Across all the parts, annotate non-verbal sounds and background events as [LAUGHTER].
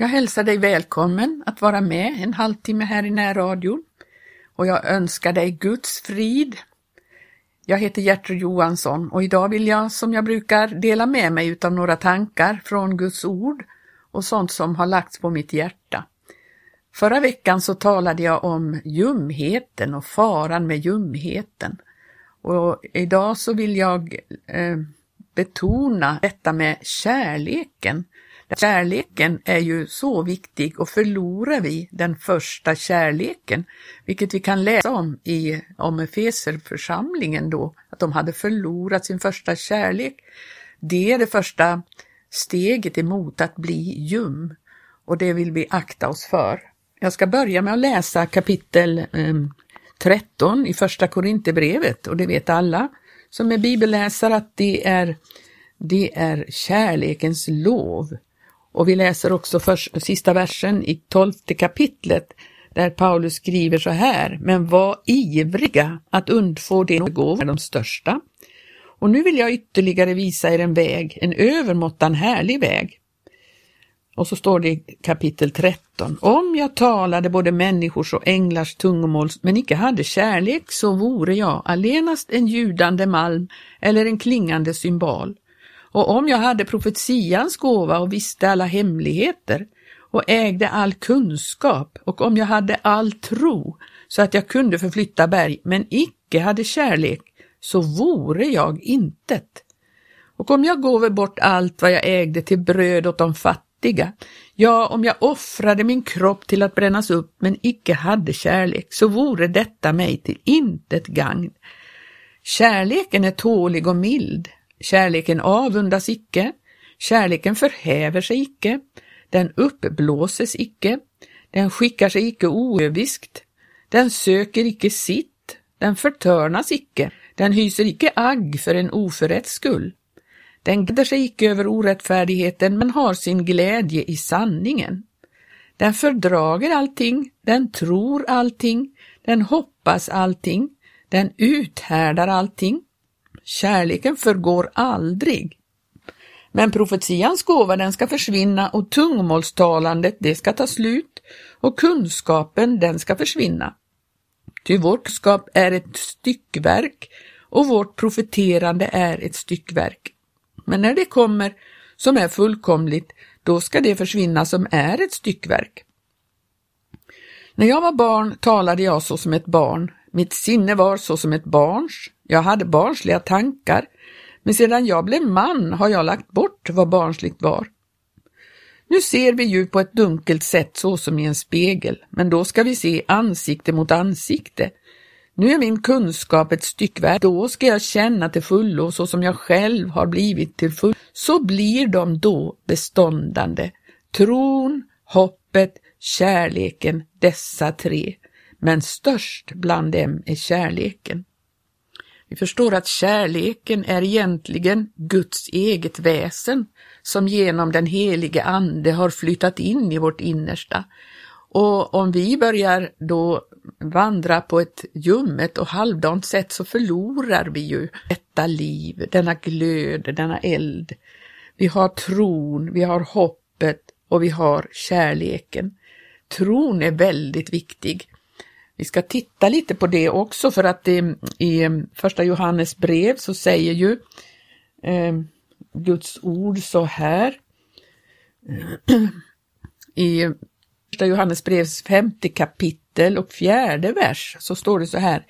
Jag hälsar dig välkommen att vara med en halvtimme här i närradion och jag önskar dig Guds frid. Jag heter Gertrud Johansson och idag vill jag som jag brukar dela med mig utav några tankar från Guds ord och sånt som har lagts på mitt hjärta. Förra veckan så talade jag om ljumheten och faran med ljumheten. Och idag så vill jag eh, betona detta med kärleken. Kärleken är ju så viktig och förlorar vi den första kärleken, vilket vi kan läsa om i om Efeserförsamlingen då, att de hade förlorat sin första kärlek. Det är det första steget emot att bli ljum och det vill vi akta oss för. Jag ska börja med att läsa kapitel eh, 13 i första Korinthierbrevet och det vet alla som är bibelläsare att det är, det är kärlekens lov. Och vi läser också först, sista versen i tolfte kapitlet där Paulus skriver så här, men var ivriga att undfå det gåvor de största. Och nu vill jag ytterligare visa er en väg, en övermåttan härlig väg. Och så står det i kapitel 13. Om jag talade både människors och änglars tungomål men icke hade kärlek så vore jag allenast en ljudande malm eller en klingande symbol. Och om jag hade profetians gåva och visste alla hemligheter och ägde all kunskap och om jag hade all tro så att jag kunde förflytta berg men icke hade kärlek så vore jag intet. Och om jag gåve bort allt vad jag ägde till bröd åt de fattiga, ja, om jag offrade min kropp till att brännas upp men icke hade kärlek, så vore detta mig till intet gagn. Kärleken är tålig och mild, kärleken avundas icke, kärleken förhäver sig icke, den uppblåses icke, den skickar sig icke oöviskt, den söker icke sitt, den förtörnas icke, den hyser icke agg för en oförrätts skull. Den gläder sig icke över orättfärdigheten men har sin glädje i sanningen. Den fördrager allting, den tror allting, den hoppas allting, den uthärdar allting. Kärleken förgår aldrig. Men profetians gåva den ska försvinna och tungomålstalandet det ska ta slut och kunskapen den ska försvinna. Ty vårt skap är ett styckverk och vårt profeterande är ett styckverk. Men när det kommer som är fullkomligt, då ska det försvinna som är ett styckverk. När jag var barn talade jag så som ett barn, mitt sinne var så som ett barns, jag hade barnsliga tankar, men sedan jag blev man har jag lagt bort vad barnsligt var. Nu ser vi ju på ett dunkelt sätt så som i en spegel, men då ska vi se ansikte mot ansikte. Nu är min kunskap ett styckverk, då ska jag känna till fullo så som jag själv har blivit till fullo. Så blir de då beståndande. Tron, hoppet, kärleken, dessa tre. Men störst bland dem är kärleken. Vi förstår att kärleken är egentligen Guds eget väsen som genom den helige Ande har flyttat in i vårt innersta. Och om vi börjar då vandra på ett ljummet och halvdant sätt så förlorar vi ju detta liv, denna glöd, denna eld. Vi har tron, vi har hoppet och vi har kärleken. Tron är väldigt viktig. Vi ska titta lite på det också för att det, i första Johannes brev så säger ju eh, Guds ord så här [CLEARS THROAT] i första Johannes brevs femte kapitel och fjärde vers så står det så här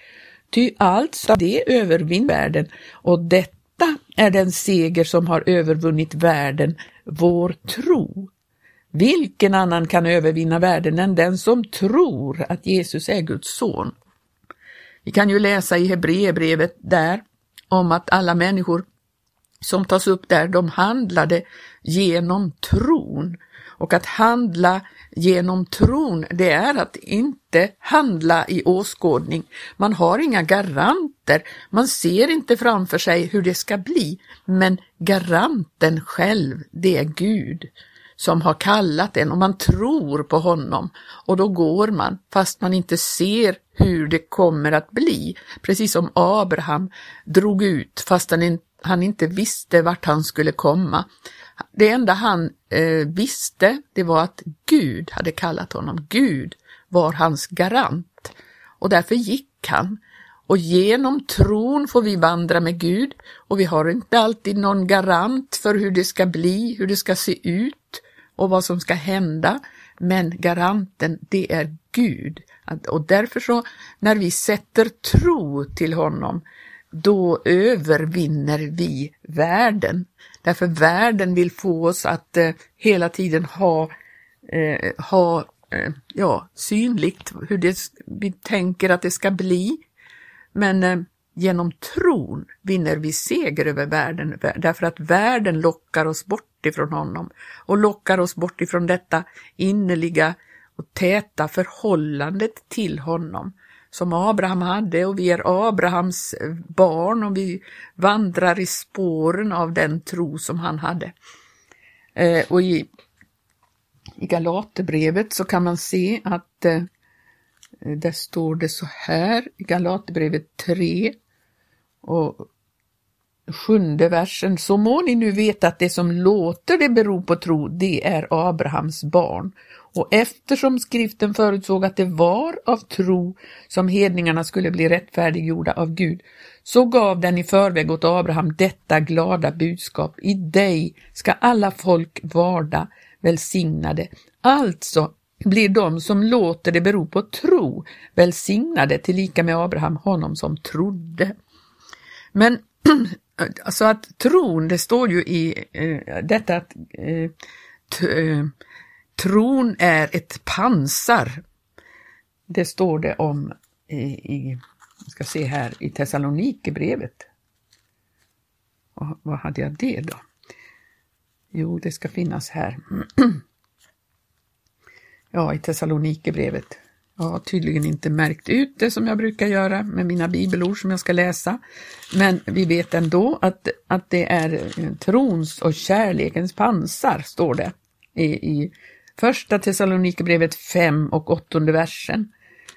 Ty allt som det övervinner världen och detta är den seger som har övervunnit världen, vår tro. Vilken annan kan övervinna världen än den som tror att Jesus är Guds son? Vi kan ju läsa i Hebreerbrevet där om att alla människor som tas upp där, de handlade genom tron. Och att handla genom tron, det är att inte handla i åskådning. Man har inga garanter, man ser inte framför sig hur det ska bli, men garanten själv, det är Gud som har kallat en och man tror på honom och då går man fast man inte ser hur det kommer att bli. Precis som Abraham drog ut fast han han inte visste vart han skulle komma. Det enda han eh, visste, det var att Gud hade kallat honom. Gud var hans garant och därför gick han. Och genom tron får vi vandra med Gud och vi har inte alltid någon garant för hur det ska bli, hur det ska se ut och vad som ska hända. Men garanten, det är Gud. Och därför så, när vi sätter tro till honom, då övervinner vi världen. Därför världen vill få oss att eh, hela tiden ha, eh, ha eh, ja, synligt hur det, vi tänker att det ska bli. Men eh, genom tron vinner vi seger över världen därför att världen lockar oss bort ifrån honom och lockar oss bort ifrån detta innerliga och täta förhållandet till honom som Abraham hade och vi är Abrahams eh, barn och vi vandrar i spåren av den tro som han hade. Eh, och i, i Galaterbrevet så kan man se att eh, där står det så här i Galaterbrevet 3 och sjunde versen. Så må ni nu veta att det som låter det bero på tro, det är Abrahams barn. Och eftersom skriften förutsåg att det var av tro som hedningarna skulle bli rättfärdiggjorda av Gud, så gav den i förväg åt Abraham detta glada budskap. I dig ska alla folk varda välsignade. Alltså blir de som låter det bero på tro välsignade tillika med Abraham, honom som trodde. Men [CLEARS THROAT] alltså att tron, det står ju i eh, detta att eh, eh, tron är ett pansar. Det står det om i, i ska se här, i Thessalonikerbrevet. Vad hade jag det då? Jo, det ska finnas här. [CLEARS THROAT] ja, i Thessalonikerbrevet. Jag har tydligen inte märkt ut det som jag brukar göra med mina bibelord som jag ska läsa. Men vi vet ändå att, att det är eh, trons och kärlekens pansar, står det i, i första Thessalonikerbrevet 5 och 8 versen.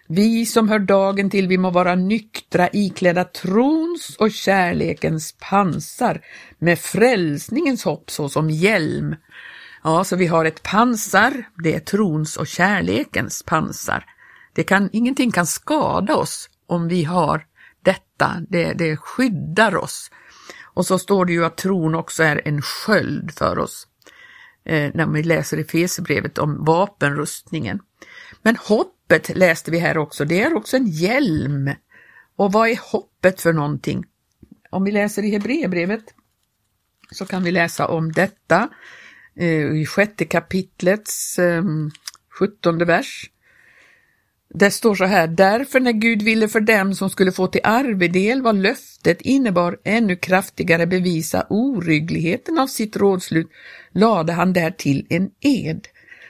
Vi som hör dagen till, vi må vara nyktra, iklädda trons och kärlekens pansar med frälsningens hopp såsom hjälm. Ja, så vi har ett pansar, det är trons och kärlekens pansar. Det kan, ingenting kan skada oss om vi har detta, det, det skyddar oss. Och så står det ju att tron också är en sköld för oss. Eh, när vi läser i Fesebrevet om vapenrustningen. Men hoppet läste vi här också, det är också en hjälm. Och vad är hoppet för någonting? Om vi läser i Hebreerbrevet så kan vi läsa om detta eh, i sjätte kapitlets eh, sjuttonde vers. Det står så här, därför när Gud ville för dem som skulle få till arvedel vad löftet innebar ännu kraftigare bevisa oryggligheten av sitt rådslut, lade han därtill en ed.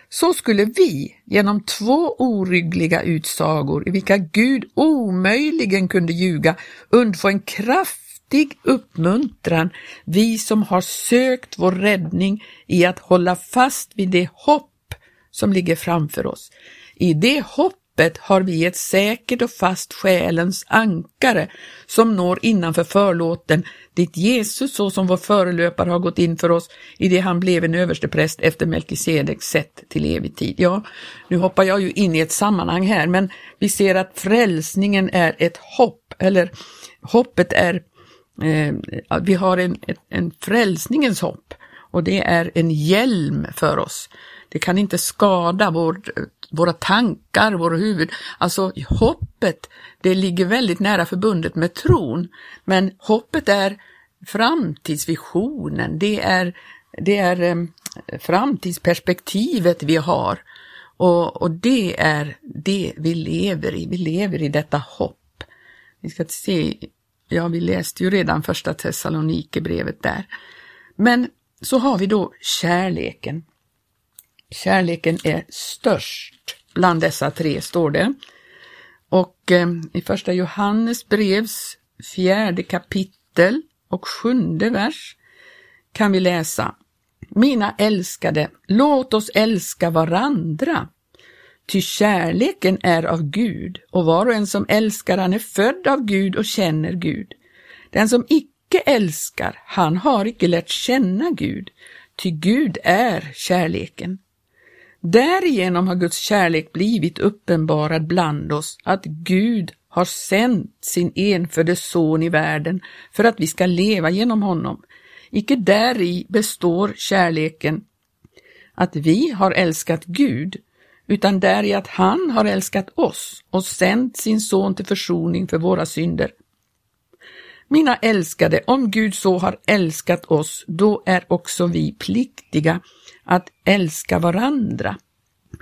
Så skulle vi genom två oryggliga utsagor i vilka Gud omöjligen kunde ljuga undfå en kraftig uppmuntran, vi som har sökt vår räddning i att hålla fast vid det hopp som ligger framför oss. I det hopp hoppet har vi ett säkert och fast själens ankare som når innanför förlåten, dit Jesus såsom vår förelöpare har gått in för oss i det han blev en överstepräst efter Melkisedeks sätt till evig tid. Ja, nu hoppar jag ju in i ett sammanhang här, men vi ser att frälsningen är ett hopp, eller hoppet är, eh, vi har en, en frälsningens hopp och det är en hjälm för oss. Det kan inte skada vår, våra tankar, våra huvud. Alltså hoppet, det ligger väldigt nära förbundet med tron. Men hoppet är framtidsvisionen, det är, det är eh, framtidsperspektivet vi har. Och, och det är det vi lever i, vi lever i detta hopp. Vi ska se, ja vi läste ju redan första Thessalonikerbrevet där. Men så har vi då kärleken. Kärleken är störst bland dessa tre, står det. Och eh, i första Johannes brevs fjärde kapitel och sjunde vers kan vi läsa Mina älskade, låt oss älska varandra. Ty kärleken är av Gud och var och en som älskar han är född av Gud och känner Gud. Den som icke icke älskar, han har icke lärt känna Gud, ty Gud är kärleken. Därigenom har Guds kärlek blivit uppenbarad bland oss, att Gud har sänt sin enfödde son i världen för att vi ska leva genom honom. Icke däri består kärleken, att vi har älskat Gud, utan däri att han har älskat oss och sänt sin son till försoning för våra synder. Mina älskade, om Gud så har älskat oss, då är också vi pliktiga att älska varandra.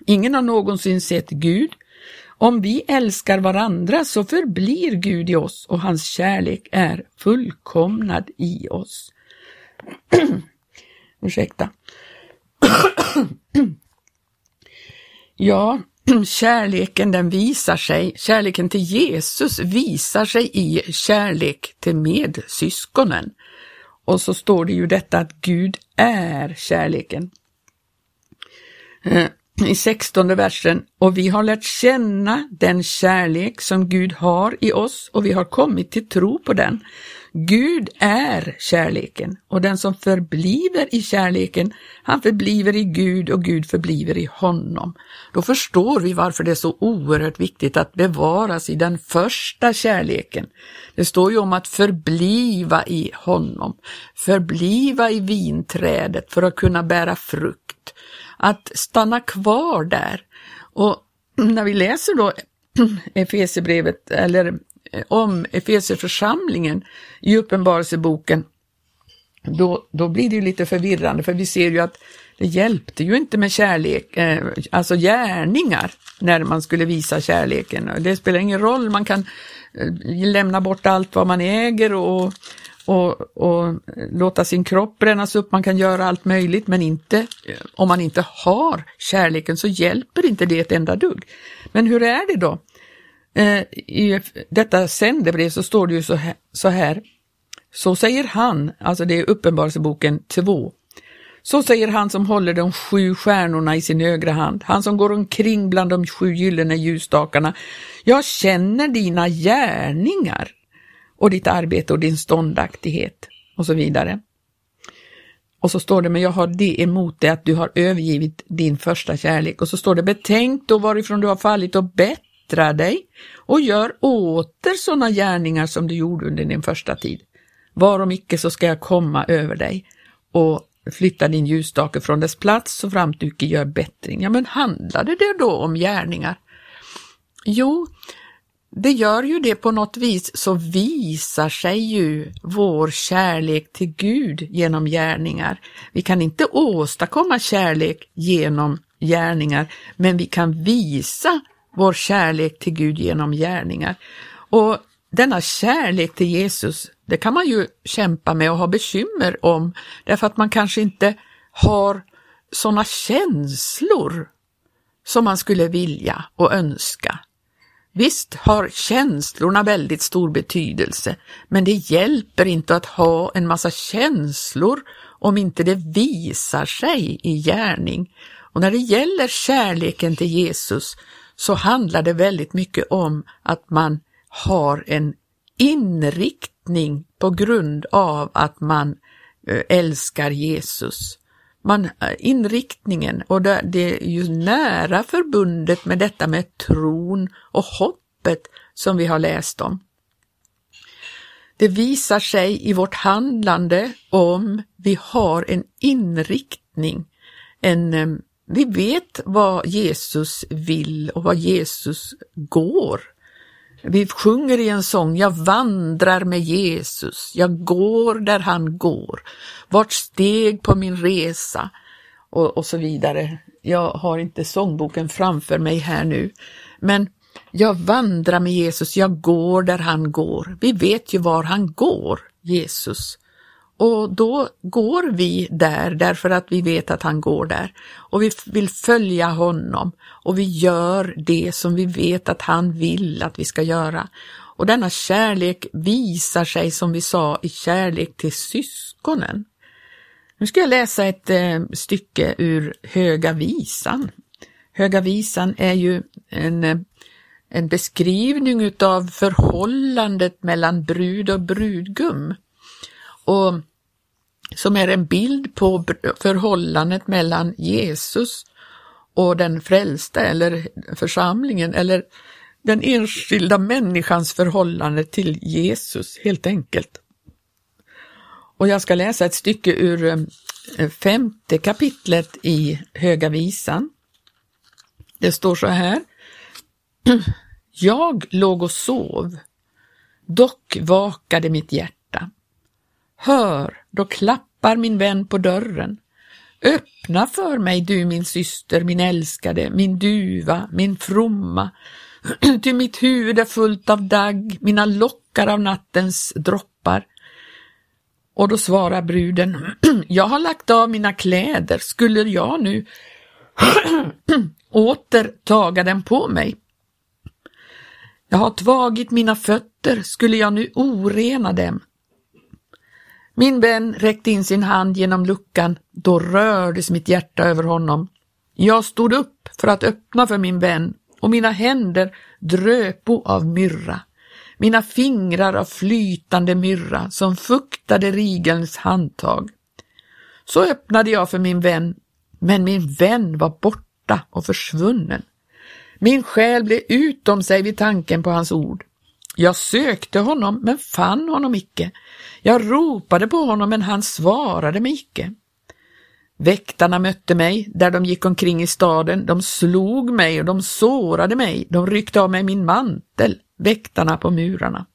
Ingen har någonsin sett Gud. Om vi älskar varandra så förblir Gud i oss och hans kärlek är fullkomnad i oss. [CLEARS THROAT] Ursäkta. [CLEARS THROAT] ja, [CLEARS THROAT] kärleken den visar sig, kärleken till Jesus visar sig i kärlek till medsyskonen. Och så står det ju detta att Gud är kärleken. Eh, I sextonde versen, och vi har lärt känna den kärlek som Gud har i oss och vi har kommit till tro på den. Gud är kärleken och den som förbliver i kärleken, han förbliver i Gud och Gud förbliver i honom. Då förstår vi varför det är så oerhört viktigt att bevaras i den första kärleken. Det står ju om att förbliva i honom, förbliva i vinträdet för att kunna bära frukt, att stanna kvar där. Och när vi läser då [CLEARS THROAT] Efesierbrevet eller eh, om Efesierförsamlingen i Uppenbarelseboken, då, då blir det ju lite förvirrande för vi ser ju att det hjälpte ju inte med kärlek, eh, alltså gärningar, när man skulle visa kärleken. Det spelar ingen roll, man kan eh, lämna bort allt vad man äger och, och, och låta sin kropp brännas upp, man kan göra allt möjligt, men inte eh, om man inte har kärleken så hjälper inte det ett enda dugg. Men hur är det då? Eh, I detta sändebrev så står det ju så här, så här. Så säger han, alltså det är Uppenbarelseboken 2. Så säger han som håller de sju stjärnorna i sin högra hand, han som går omkring bland de sju gyllene ljusstakarna. Jag känner dina gärningar och ditt arbete och din ståndaktighet och så vidare. Och så står det, men jag har det emot dig att du har övergivit din första kärlek. Och så står det, betänk då varifrån du har fallit och bättra dig och gör åter sådana gärningar som du gjorde under din första tid. Varom icke så ska jag komma över dig och flytta din ljusstake från dess plats så fram du icke gör bättring. Ja, men handlade det då om gärningar? Jo, det gör ju det på något vis så visar sig ju vår kärlek till Gud genom gärningar. Vi kan inte åstadkomma kärlek genom gärningar, men vi kan visa vår kärlek till Gud genom gärningar. Och denna kärlek till Jesus, det kan man ju kämpa med och ha bekymmer om, därför att man kanske inte har sådana känslor som man skulle vilja och önska. Visst har känslorna väldigt stor betydelse, men det hjälper inte att ha en massa känslor om inte det visar sig i gärning. Och när det gäller kärleken till Jesus så handlar det väldigt mycket om att man har en inriktning på grund av att man eh, älskar Jesus. Man, eh, inriktningen, och det, det är ju nära förbundet med detta med tron och hoppet som vi har läst om. Det visar sig i vårt handlande om vi har en inriktning, en eh, vi vet vad Jesus vill och vad Jesus går. Vi sjunger i en sång, jag vandrar med Jesus, jag går där han går, vart steg på min resa och, och så vidare. Jag har inte sångboken framför mig här nu, men jag vandrar med Jesus, jag går där han går. Vi vet ju var han går, Jesus. Och då går vi där därför att vi vet att han går där och vi vill följa honom och vi gör det som vi vet att han vill att vi ska göra. Och denna kärlek visar sig som vi sa i kärlek till syskonen. Nu ska jag läsa ett eh, stycke ur Höga visan. Höga visan är ju en, eh, en beskrivning utav förhållandet mellan brud och brudgum. och som är en bild på förhållandet mellan Jesus och den frälsta eller församlingen eller den enskilda människans förhållande till Jesus helt enkelt. Och jag ska läsa ett stycke ur eh, femte kapitlet i Höga visan. Det står så här. [CLEARS THROAT] Jag låg och sov, dock vakade mitt hjärta. Hör, då klappar min vän på dörren. Öppna för mig, du min syster, min älskade, min duva, min fromma, [CLEARS THROAT] ty mitt huvud är fullt av dagg, mina lockar av nattens droppar. Och då svarar bruden, [CLEARS THROAT] jag har lagt av mina kläder, skulle jag nu [CLEARS THROAT] åter taga dem på mig? Jag har tvagit mina fötter, skulle jag nu orena dem? Min vän räckte in sin hand genom luckan, då rördes mitt hjärta över honom. Jag stod upp för att öppna för min vän och mina händer dröpo av myrra, mina fingrar av flytande myrra som fuktade rigelns handtag. Så öppnade jag för min vän, men min vän var borta och försvunnen. Min själ blev utom sig vid tanken på hans ord. Jag sökte honom, men fann honom icke. Jag ropade på honom, men han svarade mig icke. Väktarna mötte mig där de gick omkring i staden. De slog mig och de sårade mig. De ryckte av mig min mantel, väktarna på murarna.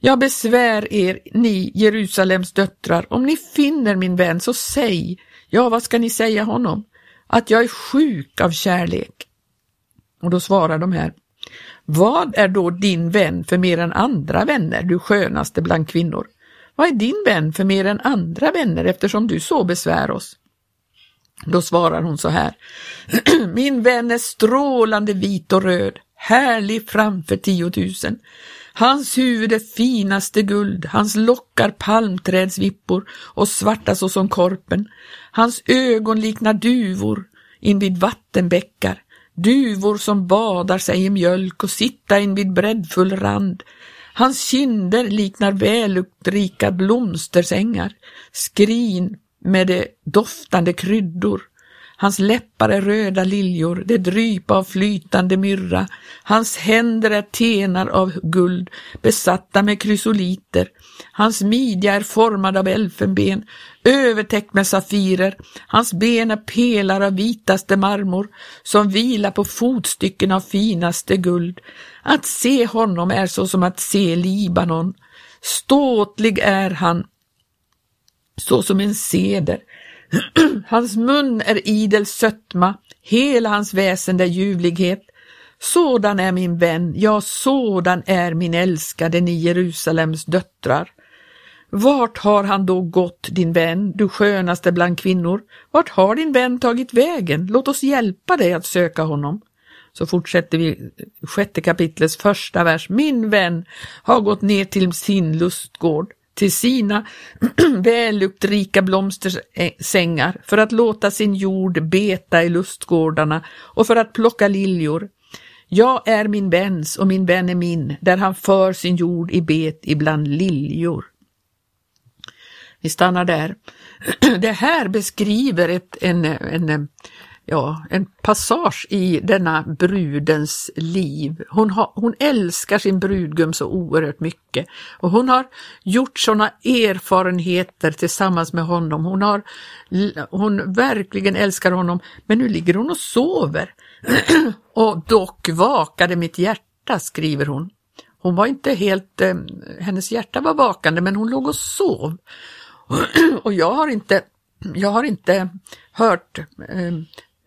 Jag besvär er, ni Jerusalems döttrar, om ni finner min vän, så säg, ja, vad ska ni säga honom? Att jag är sjuk av kärlek. Och då svarar de här, vad är då din vän för mer än andra vänner, du skönaste bland kvinnor? Vad är din vän för mer än andra vänner eftersom du så besvär oss? Då svarar hon så här. [CLEARS THROAT] Min vän är strålande vit och röd, härlig framför tiotusen. Hans huvud är finaste guld, hans lockar palmträdsvippor och svarta såsom korpen. Hans ögon liknar duvor invid vattenbäckar, duvor som badar sig i mjölk och sitta invid breddfull rand. Hans kinder liknar välluktrika blomstersängar, skrin med de doftande kryddor. Hans läppar är röda liljor, det drypa av flytande myrra. Hans händer är tenar av guld, besatta med krysoliter. Hans midja är formad av elfenben, övertäckt med safirer. Hans ben är pelar av vitaste marmor, som vilar på fotstycken av finaste guld. Att se honom är så som att se Libanon. Ståtlig är han, så som en seder hans mun är idel sötma, hela hans väsen är ljuvlighet. Sådan är min vän, ja, sådan är min älskade ni Jerusalems döttrar. Vart har han då gått, din vän, du skönaste bland kvinnor? Vart har din vän tagit vägen? Låt oss hjälpa dig att söka honom. Så fortsätter vi sjätte kapitlets första vers. Min vän har gått ner till sin lustgård, till sina [CLEARS THROAT] välluktrika blomstersängar för att låta sin jord beta i lustgårdarna och för att plocka liljor. Jag är min väns och min vän är min, där han för sin jord i bet ibland liljor. Vi stannar där. [CLEARS THROAT] Det här beskriver ett, en, en, ja, en passage i denna brudens liv. Hon, har, hon älskar sin brudgum så oerhört mycket och hon har gjort sådana erfarenheter tillsammans med honom. Hon, har, hon verkligen älskar honom, men nu ligger hon och sover. [CLEARS THROAT] och dock vakade mitt hjärta, skriver hon. Hon var inte helt, eh, hennes hjärta var vakande, men hon låg och sov. [CLEARS THROAT] och jag har inte, jag har inte hört, eh,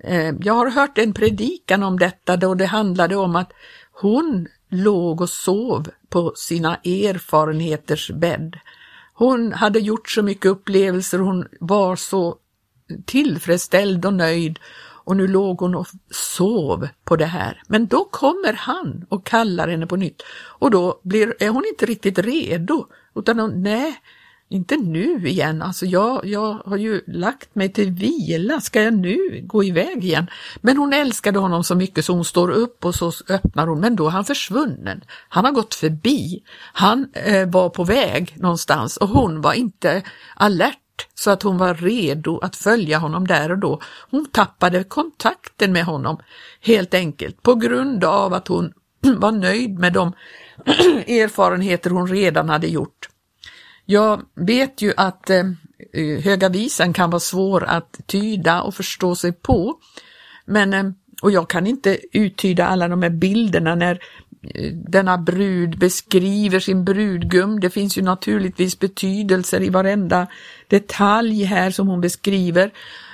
Eh, jag har hört en predikan om detta då det handlade om att hon låg och sov på sina erfarenheters bädd. Hon hade gjort så mycket upplevelser, hon var så tillfredsställd och nöjd och nu låg hon och sov på det här. Men då kommer han och kallar henne på nytt och då blir, är hon inte riktigt redo utan hon, nej, inte nu igen, alltså jag, jag har ju lagt mig till vila, ska jag nu gå iväg igen? Men hon älskade honom så mycket så hon står upp och så öppnar hon, men då är han försvunnen. Han har gått förbi, han eh, var på väg någonstans och hon var inte alert så att hon var redo att följa honom där och då. Hon tappade kontakten med honom helt enkelt på grund av att hon [CLEARS THROAT] var nöjd med de [CLEARS THROAT] erfarenheter hon redan hade gjort. Jag vet ju att eh, eh Höga visan kan vara svår att tyda och förstå sig på, men eh, och jag kan inte uttyda alla de här bilderna när eh, denna brud beskriver sin brudgum. Det finns ju naturligtvis betydelser i varenda detalj här som hon beskriver.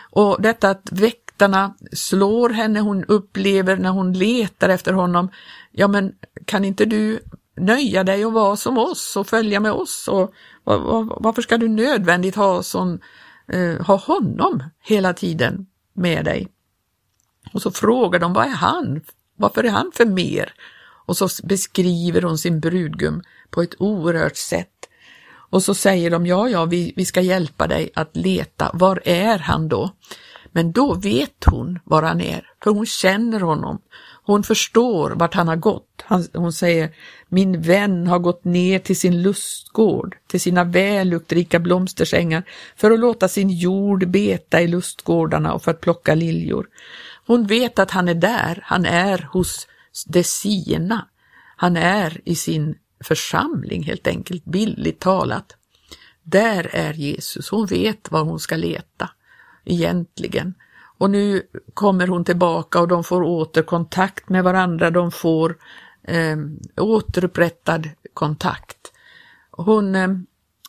Och detta att väktarna slår henne, hon upplever när hon letar efter honom, ja men kan inte du nöja dig och vara som oss och följa med oss och varför ska du nödvändigt ha, sån, eh, ha honom hela tiden med dig? Och så frågar de, vad är han? Varför är han för mer? Och så beskriver hon sin brudgum på ett oerhört sätt. Och så säger de, ja, ja, vi, vi ska hjälpa dig att leta. Var är han då? Men då vet hon var han är, för hon känner honom. Hon förstår vart han har gått. Hon säger, min vän har gått ner till sin lustgård, till sina välluktrika blomstersängar för att låta sin jord beta i lustgårdarna och för att plocka liljor. Hon vet att han är där, han är hos det sina. Han är i sin församling helt enkelt, billigt talat. Där är Jesus, hon vet var hon ska leta egentligen. Och nu kommer hon tillbaka och de får åter kontakt med varandra, de får eh, återupprättad kontakt. Hon eh,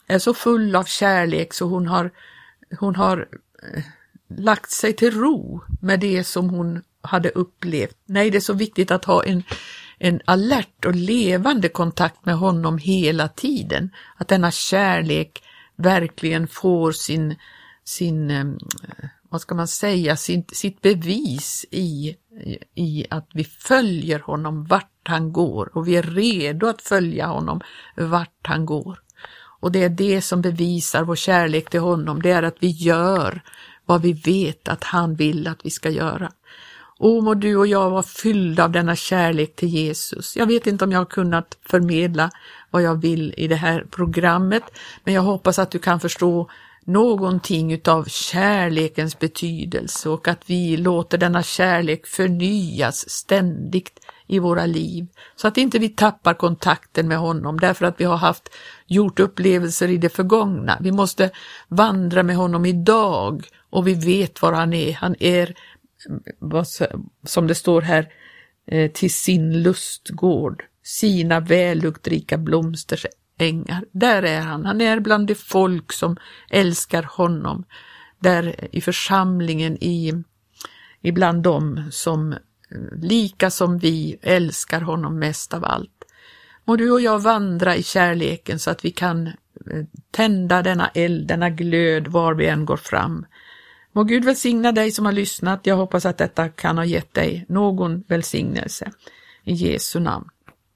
är så full av kärlek så hon har, hon har eh, lagt sig till ro med det som hon hade upplevt. Nej, det är så viktigt att ha en, en alert och levande kontakt med honom hela tiden. Att denna kärlek verkligen får sin, sin eh, vad ska man säga, sitt, sitt bevis i, i att vi följer honom vart han går och vi är redo att följa honom vart han går. Och det är det som bevisar vår kärlek till honom, det är att vi gör vad vi vet att han vill att vi ska göra. O, må du och jag vara fyllda av denna kärlek till Jesus. Jag vet inte om jag har kunnat förmedla vad jag vill i det här programmet, men jag hoppas att du kan förstå någonting utav kärlekens betydelse och att vi låter denna kärlek förnyas ständigt i våra liv så att inte vi tappar kontakten med honom därför att vi har haft gjort upplevelser i det förgångna. Vi måste vandra med honom idag och vi vet var han är. Han är, som det står här, eh, till sin lustgård, sina välluktrika blomsters ängar. Där är han. Han är bland det folk som älskar honom. Där i församlingen, i, ibland dem som eh, lika som vi älskar honom mest av allt. Må du och jag vandra i kärleken så att vi kan eh, tända denna eld, denna glöd var vi än går fram. Må Gud välsigna dig som har lyssnat. Jag hoppas att detta kan ha gett dig någon välsignelse. I Jesu namn.